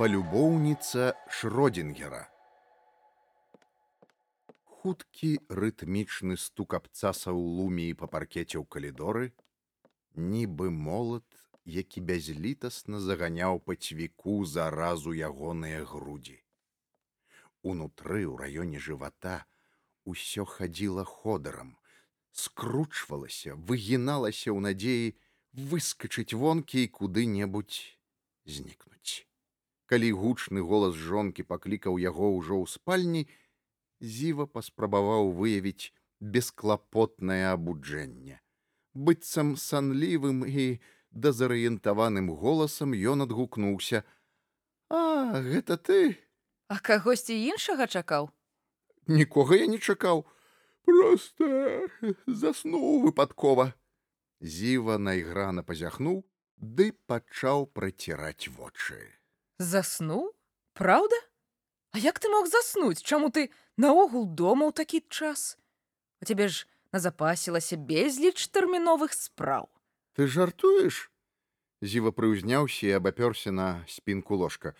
Палюбоўніца Шродінгера. Хуткі рытмічны стук абцаса ў луміі па паркеце ў калідоры, нібы молат, які бязлітасна заганяў па цвіку заразу ягоныя грудзі. Унутры ў раёне жывата ўсё хадзіла ходырам, скручвалася, выгіналася ў надзеі выскачыць вонкі і куды-небудзь знікнуць калі гучны голас жонкі паклікаў яго ўжо ў спальні, зіва паспрабаваў выявіць бесклапотнае абуджэнне. быццам санлівым і дазарыентаваным голасам ён адгукнуўся: « А гэта ты, А кагосьці іншага чакаў. Нікога я не чакаў, просто заснуў выпадкова. Зіва найграна пазяхнуў, ды пачаў праціраць вочы заснуў? Праўда? А як ты мог заснуць? Чаму ты наогул дома ў такі час? У цябе ж назапасілася безліч тэрміновых спраў. Ты жартуеш? Зіва прыўзняўся і абапёрся на спінку ложка.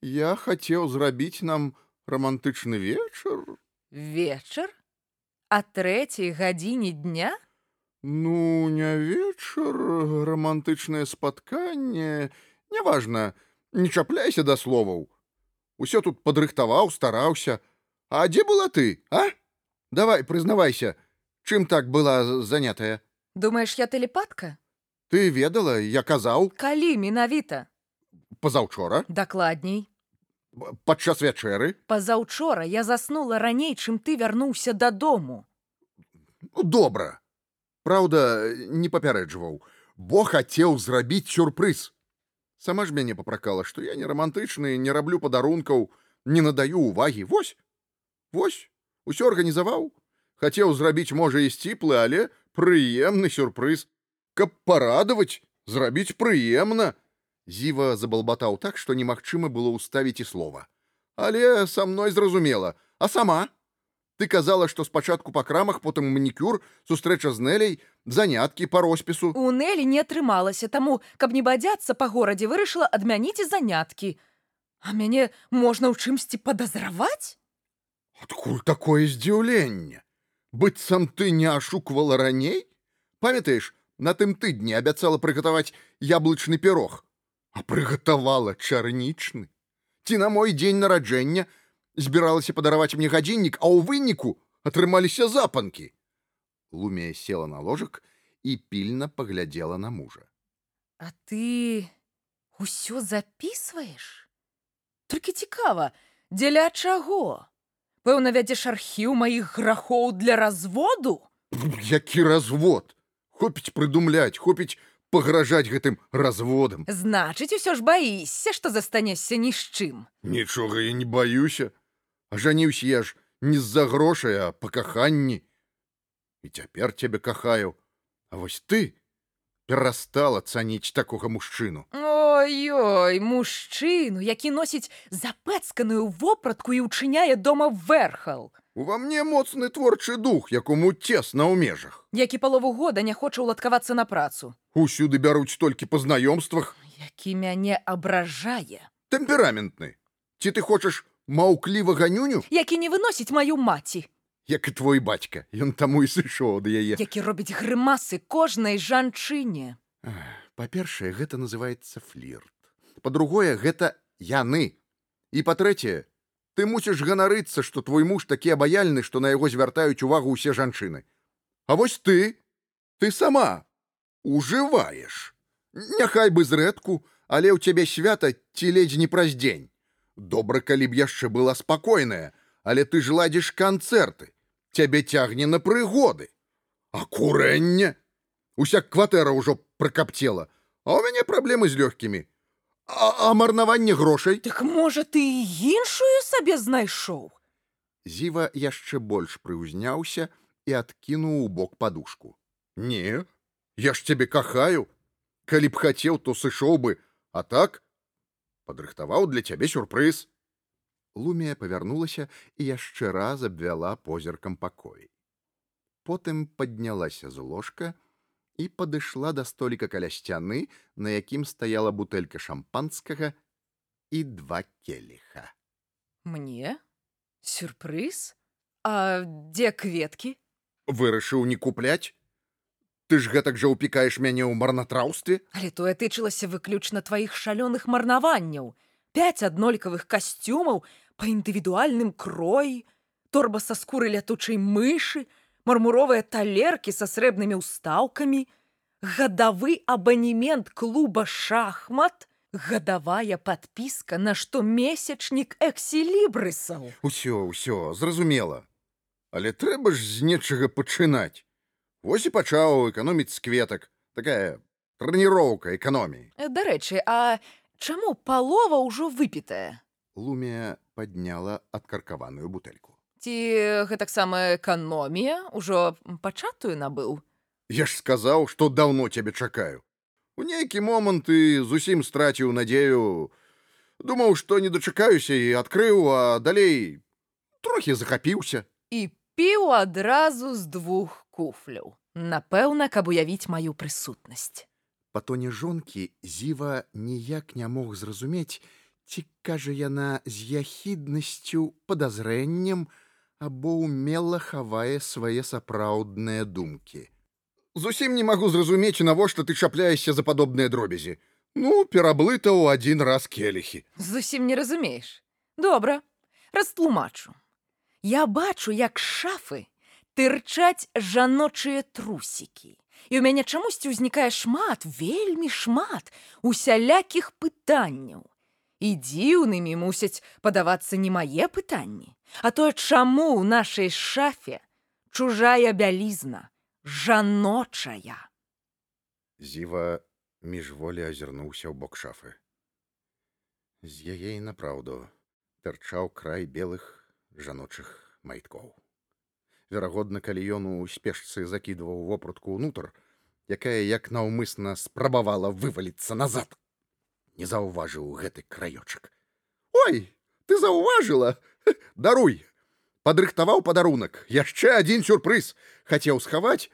Я хацеў зрабіць нам романтычны вечар. Вечар? А трэцяй гадзіне дня? Ну не вечар романтычнае спатканне. Неважна не не чапляйся да словаў. Усё тут падрыхтаваў стараўся. А дзе была ты а? Давай прызнавайся чым так была занятая? Думаешь я тэлепатка? Ты ведала я казаў. Калі менавіта. Пазаўчора дакладней. Падчас вячэры. Пазаўчора я заснула раней чым ты вярнуўся дадому. Ну, добра. Праўда не папярэджваў. Бо хацеў зрабіць сюрпрыз сама ж мяне папракала што я не романтычны не раблю падарункаў не надаю увагі вось вось усё арганізаваў хацеў зрабіць можа і сціплы але прыемны сюрпрыз каб парадаваць зрабіць прыемна зіва забалбатаў так што немагчыма было ўставіць і слова але са мной зразумела. А сама Ты казала, што спачатку па крамах, потым манікюр, сустрэча з Нелей, заняткі па роспісу. У Нелі не атрымалася, таму, каб не бадзяцца па горадзе вырашыла адмяніць і заняткі. А мяне можна ў чымсьці падазраваць? Адкуль такое здзіўленне? Быццам ты не ашуквала раней? Памятаеш, на тым тыдні абяцала прыгатаваць яблычны пірог, а прыгатавала чарнічны. Ці на мой дзень нараджэння, збіралася падараваць мне гадзіннік, а ў выніку атрымаліся запанкі. Лумія села на ложак і пільна паглядзела на мужа. А ты ўсё записываешь? Толькі цікава, дзеля чаго? Пэўна, вядзеш архіў маіх грахоў для разводу? Які развод? Хопіць прыдумляць, хопіць пагражаць гэтым разводам. Значыць, усё ж баішся, што застанешся ні з чым. Нічога я не баюся ажаніўся я ж не з-за грошай а па каханні. І цяпер цябе кахаю. А вось ты перастала цаніць такога мужчыну. Ой-ой мужчыну які носіць запэцканую вопратку і ўчыняе дома верхал. Ува мне моцны творчы дух якому цесна ў межах які палову года не хоча ўладкавацца на працу. Усюды бяруць толькі па знаёмствах. Які мяне абражае. Тэмпераментны. Ці ты хочаш маўклівага нюню які не выносіць маю маці як і твой бацька ён таму і сышоў да яе. Які робіць грымасы кожнай жанчыне. Па-першае гэта называется флірт. По-другое гэта яны. І па-трэцяе ты мусіш ганарыцца што твой муж такі абаяльны што на яго звяртаюць увагу ўсе жанчыны. А вось ты ты сама ужываеш няхай бы зрэдку але ў цябе свята ці ледзь не праз дзень добра калі б яшчэ была спакойная але ты ж ладзіш канцэрты цябе цягне на прыгоды. А курэнне уся кватэра ўжо пракапцела а у мяне праблемы з лёгкімі. А, а марнаванне грошай? Так можа ты іншую сабе знайшоў? Зіва яшчэ больш прыўзняўся і адкінуў у бок падушку. Не я ж цябе кахаю. Калі б хацеў то сышоў бы. А так падрыхтаваў для цябе сюрпрыз. Лумія павярнулася і яшчэ раз абвяла позіркам пакоі. Потым паднялася з ложка і падышла да століка каля сцяны, на якім стаяла бутэлька шампанскага і два келіха. Мне? Сюрпрыз? А дзе кветкі? Вырашыў не купляць? Ты ж гэтак жа ўпікаеш мяне ў марнатраўстве? Але тое тычылася выключна тваіх шалёных марнаванняў. Пяць аднолькавых касцюмаў па індывідуальным кроі, торба са скуры лятучай мышы, мармуровыя талеркі са срэбнымі ўстаўкамі, гадавы абанемент клуба шахмат, гадавая падпіска на штомесячнік эксілібрысаў. Усё, ўсё, зразумела. Але трэба ж з нечага пачынаць. Вось і пачаў эканоміць з кветак. Такая трэніроўка эканоміі. Дарэчы, а чаму палова ўжо выпітая? Лумія падняла адкаркаваную бутэльку. Ці гэтаксама эканомія ўжо пачатую набыў? Я ж сказаў, што даўно цябе чакаю. У нейкі момант і зусім страціў надзею. Думаў, што не дачакаюся і адкрыў, а далей трохі захапіўся. І піў адразу з двух куфляў. Напэўна, каб уявіць маю прысутнасць. Па тоне жонкі зіва ніяк не мог зразумець, ці кажа яна з яхіднасцю падазрэннем або ўмела хавае свае сапраўдныя думкі. Зусім не магу зразумець, навошта ты чапляешся за падобныя дробязі. Ну, пераблыта ў адзін раз келіхі. Зусім не разумееш. Добра, растлумачу. Я бачу, як шафы тырчаць жаночыя трусікі. І ў мяне чамусьці ўзнікае шмат, вельмі шмат усялякіх пытанняў. І дзіўнымі мусяць падавацца не мае пытанні, а тое, чаму ў нашай шафе чужая бялізна, жаночая. Зіва міжволі азірнуўся ў бок шафы. З яе і напраўду тырчаў край белых жаночых майткоў. Верагодна, калі ён у спешцы закідваў вопратку ўнутр, якая як наўмысна спрабавала вываліцца назад. Не заўважыў гэты краёчак. Ой, ты заўважыла, даруй, падрыхтаваў падарунак, яшчэ адзін сюрпрыз хацеў схаваць,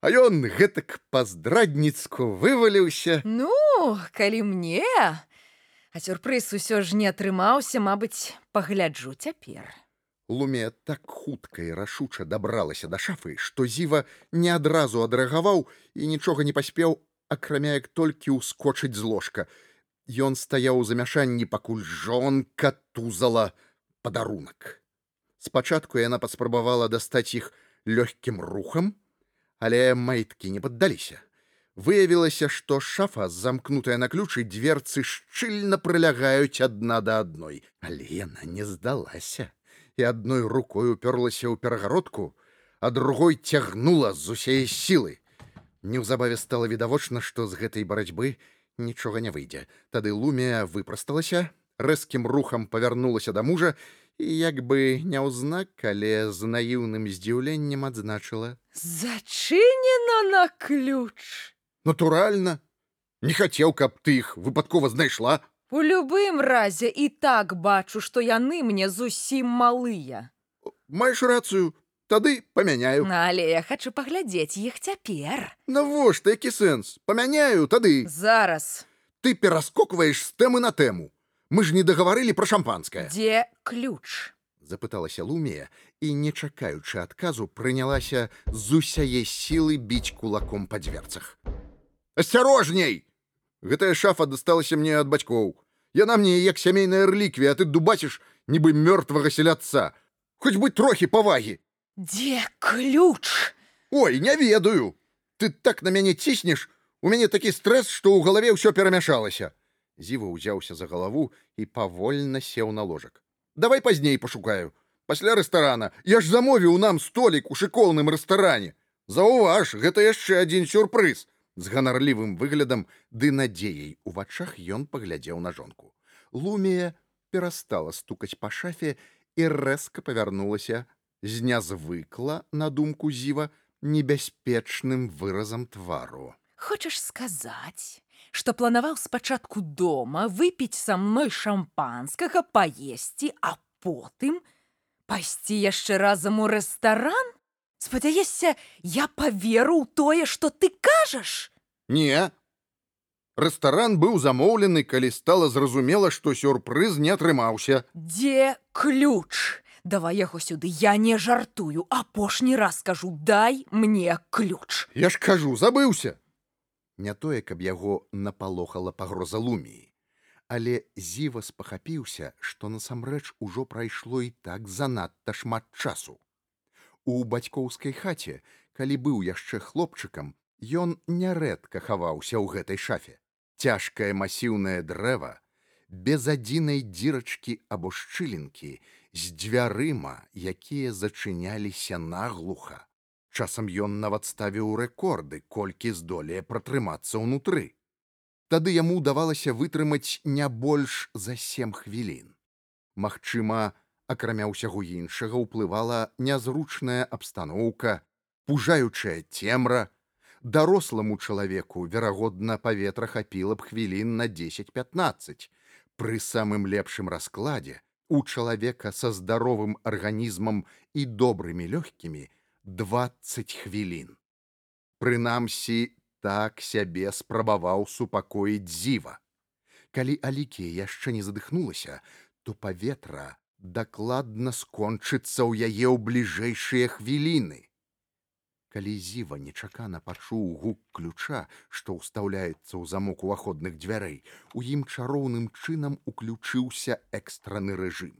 а ён гэтак па-здрадніцку вываліўся. Ну, калі мне, а сюрпрыз усё ж не атрымаўся, мабыць, пагляджу цяпер. Луме так хутка і рашуча дабралася да шафы, што зіва не адразу адрэагаваў і нічога не паспеў, акрамя як толькі ўскочыць з ложка. Ён стаяў у замяшанні, пакуль жонка тузала падарунак. Спачатку яна паспрабавала дастаць іх лёгкім рухам, але майткі не паддаліся. Выявілася, што шафа, замкнутая на ключы дверцы шчыльна прылягаюць адна да адной, але яна не здалася і адной рукой уперлася ў перагародку, а другой цягнула з усей сілы. Неўзабаве стала відавочна, што з гэтай барацьбы нічога не выйдзе. Тады лумія выпрасталася, рэзкім рухам павярнулася да мужа і як бы няўзнак, але з наіўным здзіўленнем адзначыла: Зачынена на ключ. Натуральна, не хацеў, каб ты іх выпадкова знайшла. У любым разе і так бачу, што яны мне зусім малыя. Маеш рацыю, тады памяняю. Але я хачу паглядзець іх цяпер. Навошта які сэнс? Памяняю тады. Зараз. Ты пераскокваеш з тэмы на тэму. Мы ж не дагаварылі пра шампанскае. Дзе ключ? запыталася лумія і не чакаючы адказу прынялася з усяе сілы біць кулаком па дверцах асцярожней гэтая шафа дасталася мне ад бацькоў. Яна мне як сямейная рэліквія а ты дубаціш нібы мёртвага селядца. Хоць бы трохі павагі. Дзе ключ? Ой не ведаю. Ты так на мяне ціснеш у мяне такі стрэс што ў галаве ўсё перамяшалася. Зіва ўзяўся за галаву і павольна сеў на ложак. Давай пазней пашукаю. Пасля рэстарана. Я ж замовіў нам столік у шыкоўным рэстаране. Заўваж гэта яшчэ адзін сюрпрыз з ганарлівым выглядам ды надзеяй у вачах ён паглядзеў на жонку лумія перастала стукаць па шафе і рэзка павярнулася з нязвыкла на думку зіва небяспечным выразам твару хочаш сказаць што планаваў спачатку дома выпіць са мной шампанскага паесці, а потым пайсці яшчэ разам у рэстаран? Спадзяешся, я паверу ў тое, што ты кажаш? Не. Рэстаран быў замоўлены, калі стала зразумела, што сюрпрыз не атрымаўся. Дзе ключ? Давай яго сюды, я не жартую. Апошні раз скажу, дай мне ключ. Я ж кажу, забыўся. Не тое, каб яго напалохала пагроза луміі. Але зіва спахапіўся, што насамрэч ужо прайшло і так занадта шмат часу. У бацькоўскай хаце, калі быў яшчэ хлопчыкам, ён нярэдка хаваўся ў гэтай шафе. Цяжкае масіўнае дрэва, без адзінай дзірачкі або шчылінкі, з дзвярыма, якія зачыняліся наглуха. Часам ён нават ставіў рэкорды, колькі здолее пратрымацца ўнутры. Тады яму давалася вытрымаць не больш за сем хвілін. Магчыма, акрамя ўсяго іншага ўплывала нязручная абстаноўка, пужаючая цемра, даросламу чалавеку верагодна паветра хапіла б хвілін на 10-15 пры самым лепшым раскладзе у чалавека са здаровым арганізмам і добрымі лёгкімі 20 хвілін. Прынамсі так сябе спрабаваў супакоіць зіва. Калі алікія яшчэ не задыхнулася то паветра дакладна скончыцца ў яе ў бліжэйшыя хвіліны калі зіва нечакана пачуў гук ключа, што ўстаўляецца ў замок уваходных дзвярэй, у ім чароўным чынам уключыўся экстраны рэжым.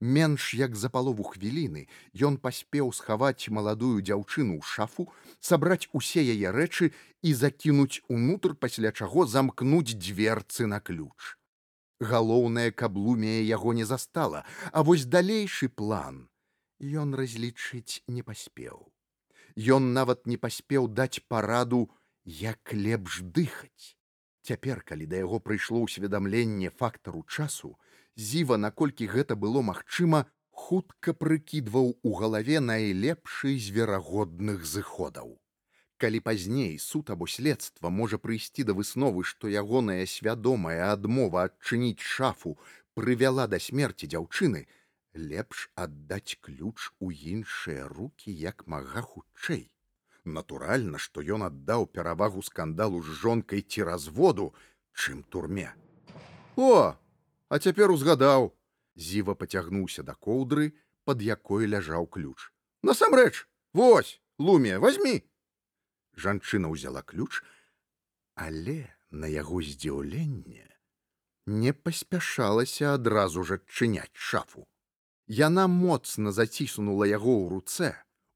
Менш як за палову хвіліны ён паспеў схаваць маладую дзяўчыну ў шафу, сабраць усе яе рэчы і закінуць унутр, пасля чаго замкнуць дзверцы на ключ. Галоўнае, каб лумія яго не застала, а вось далейшы план ён разлічыць не паспеў. Ён нават не паспеў даць параду, як лепш дыхаць. Цяпер, калі да яго прыйшло ўсведамленне фактару часу, зіва, наколькі гэта было магчыма, хутка прыкідваў у галаве найлепшы з верагодных зыходаў. Калі пазней суд або следства можа прыйсці да высновы, што ягоная свядомая адмова адчыніць шафу прывяла да смерці дзяўчыны, лепш аддаць ключ у іншыя руки як мага хутчэй. Натуральна, што ён аддаў перавагу скандалу з жонкай ці разводу, чым турме. О, а цяпер узгадаў, зіва пацягнуўся да коўдры, пад якой ляжаў ключ. Насамрэч, Вось, луме, возьми. Жанчына ўзяла ключ, але на яго здзіўленне не паспяшалася адразу ж адчыняць шафу. Яна моцна заціснула яго ў руцэ,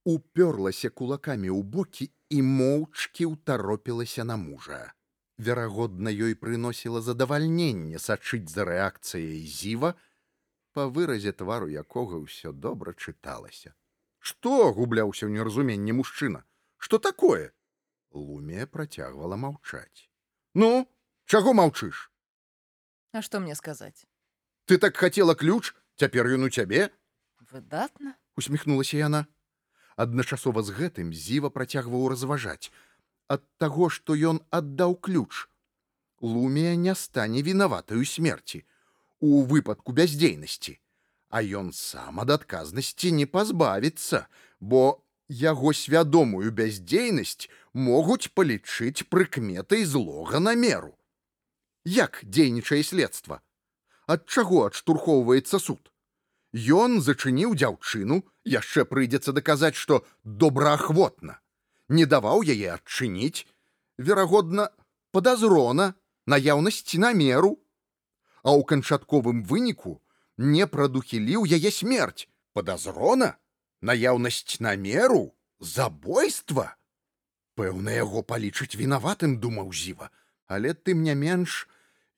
упёрлася кулакамі ў бокі і моўчкі ўтаропілася на мужа. Верагодна, ёй прыносіла задавальненне сачыць за рэакцыяй зіва, па выразе твару якога ўсё добра чыталася. Што губляўся ў неразуменні мужчына, што такое? Лумія працягвала маўчаць. Ну, чаго маўчыш? А што мне сказаць? Ты так хацела ключ, Цяпер ён у цябе? Выдатна, усміхнулася яна. Адначасова з гэтым зіва працягваў разважаць. Ад таго, што ён аддаў ключ. Лумія не стане вінаватаю смерці у выпадку бяздзейнасці, а ён сам ад адказнасці не пазбавіцца, бо яго свядомую бяздзейнасць могуць палічыць прыкметай злога намеру. Як дзейнічае следства? ад чаго адштурхоўваецца суд. Ён зачыніў дзяўчыну, яшчэ прыйдзецца даказаць, што добраахвотна, не даваў яе адчыніць, верагодна, падазрона, наяўнасць намеру, а ў канчатковым выніку не прадухіліў яе смерць, падазрона, наяўнасць намеру, забойства. Пэўна яго палічыць вінаватым думаў зіва, але тым не менш,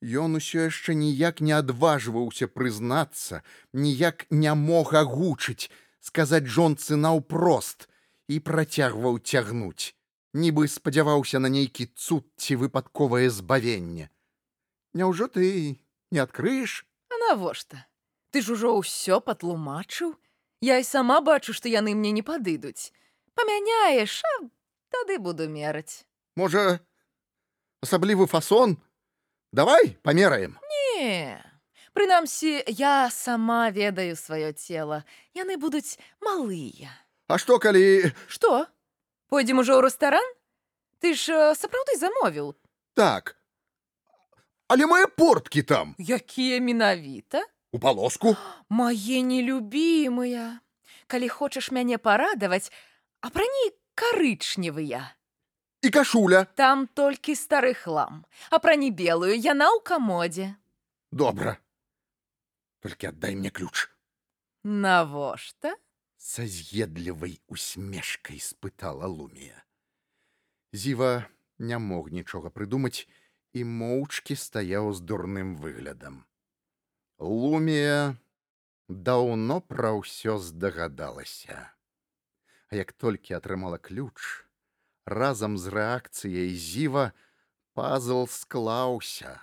Ён усё яшчэ ніяк не адважваўся прызнацца, ніяк не мог агучыць, сказаць жонцы наўпрост і працягваў цягнуць, нібы спадзяваўся на нейкі цуд ці выпадковае збавенне. Няўжо ты не адкрыеш? А навошта? Ты ж ужо ўсё патлумачыў. Я і сама бачу, што яны мне не падыдуць. Памяняеш, а тады буду мераць. Можа, асаблівы фасон, давай памераем не прынамсі я сама ведаю сваё цело яны будуць малыя. А што калі что? Пойдзем ужо ў рэстаран ты ж сапраўды замовіў. Так. Але мае порткі там. Якія менавіта? У палоску. Мае нелюбімыя. Калі хочаш мяне парадаваць, апрані карычневыя. І кашуля. Там толькі стары хлам. Апрані белую, яна ў камодзе. Добра. Толькі аддай мне ключ. Навошта? Са з'едлівай усмешкай спытала Лумія. Зіва не мог нічога прыдумаць і моўчкі стаяў з дурным выглядам. Лумія даўно пра ўсё здагадалася. А як толькі атрымала ключ, разам з рэакцыяй зіва пазл склаўся.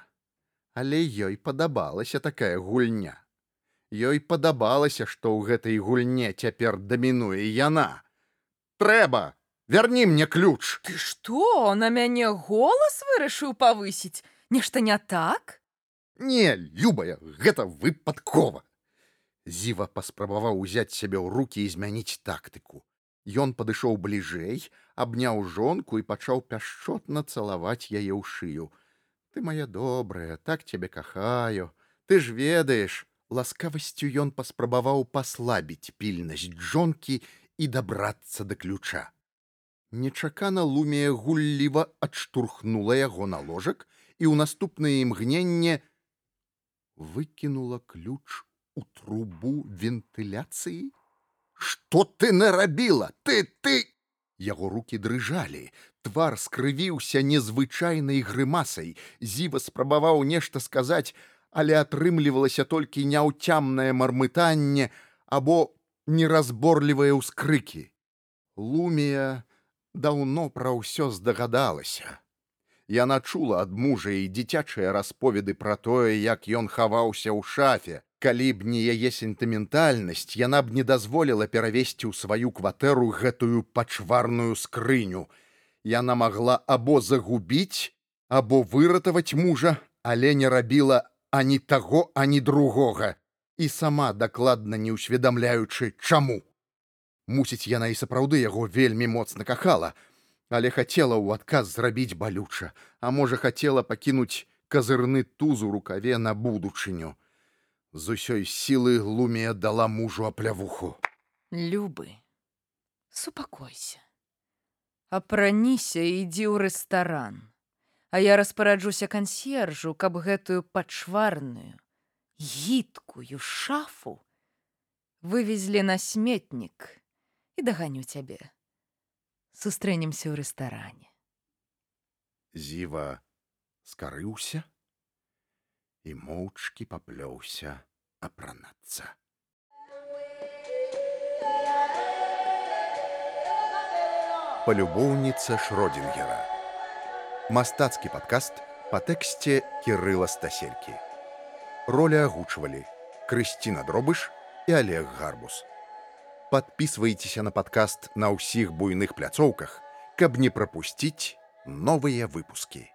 Але ёй падабалася такая гульня. Ёй падабалася, што ў гэтай гульне цяпер дамінуе яна. Трэба, вярні мне ключ. Ты што, на мяне голас вырашыў павысіць? Нешта не так? Не, любая, гэта выпадкова. Зіва паспрабаваў узяць сябе ў рукі і змяніць тактыку. Ён падышоў бліжэй, абняў жонку і пачаў пяшчотна цалаваць яе ў шыю. Ты моя добрая, так цябе кахаю. Ты ж ведаеш, ласкавасцю ён паспрабаваў паслабіць пільнасць жонкі і дабрацца да ключа. Нечакана лумія гулліва адштурхнула яго на ложак і ў наступнае імгненне выкінула ключ у трубу вентыляцыі. Што ты нарабіла, ты ты! Яго руки дрыжалі, твар скрывіўся незвычайнай грымасай. Зіва спрабаваў нешта сказаць, але атрымлівалася толькі няўцямнае мармытанне або неразборлівыя ўскрыкі. Лумія даўно пра ўсё здагадалася. Яна чула ад мужа і дзіцячыя расповеды пра тое, як ён хаваўся ў шафе. Калі б не яе сентыментальнасць, яна б не дазволіла перавесці ў сваю кватэру гэтую пачварную скрыню. Яна магла або загубіць, або выратаваць мужа, але не рабіла ані таго, ані другога і сама дакладна не ўсведамляючы чаму. Мусіць, яна і сапраўды яго вельмі моцна кахала, але хацела ў адказ зрабіць балюча, а можа хацела пакінуць казырны туз у рукаве на будучыню. З усёй сілы глумія дала мужу аплявуху. Любы, супакойся. Апраніся і ідзі ў рэстаран. А я распараджуся кансьержу, каб гэтую пачварную, гідкую шафу вывезлі на сметнік і даганю цябе сустрэнемся ў рэстаране. Зіва скарыўся і моўчкі паплёўся апранацца. Палюбоўніца Шродзінгера. Мастацкі падкаст па тэксце Кірыла Стаселькі. Роля агучвалі Крысціна Дробыш і Олег Гарбус. Подписывайтеся на подкаст на ўсіх буйных пляцоўках, каб не прапусціць новыя выпускі.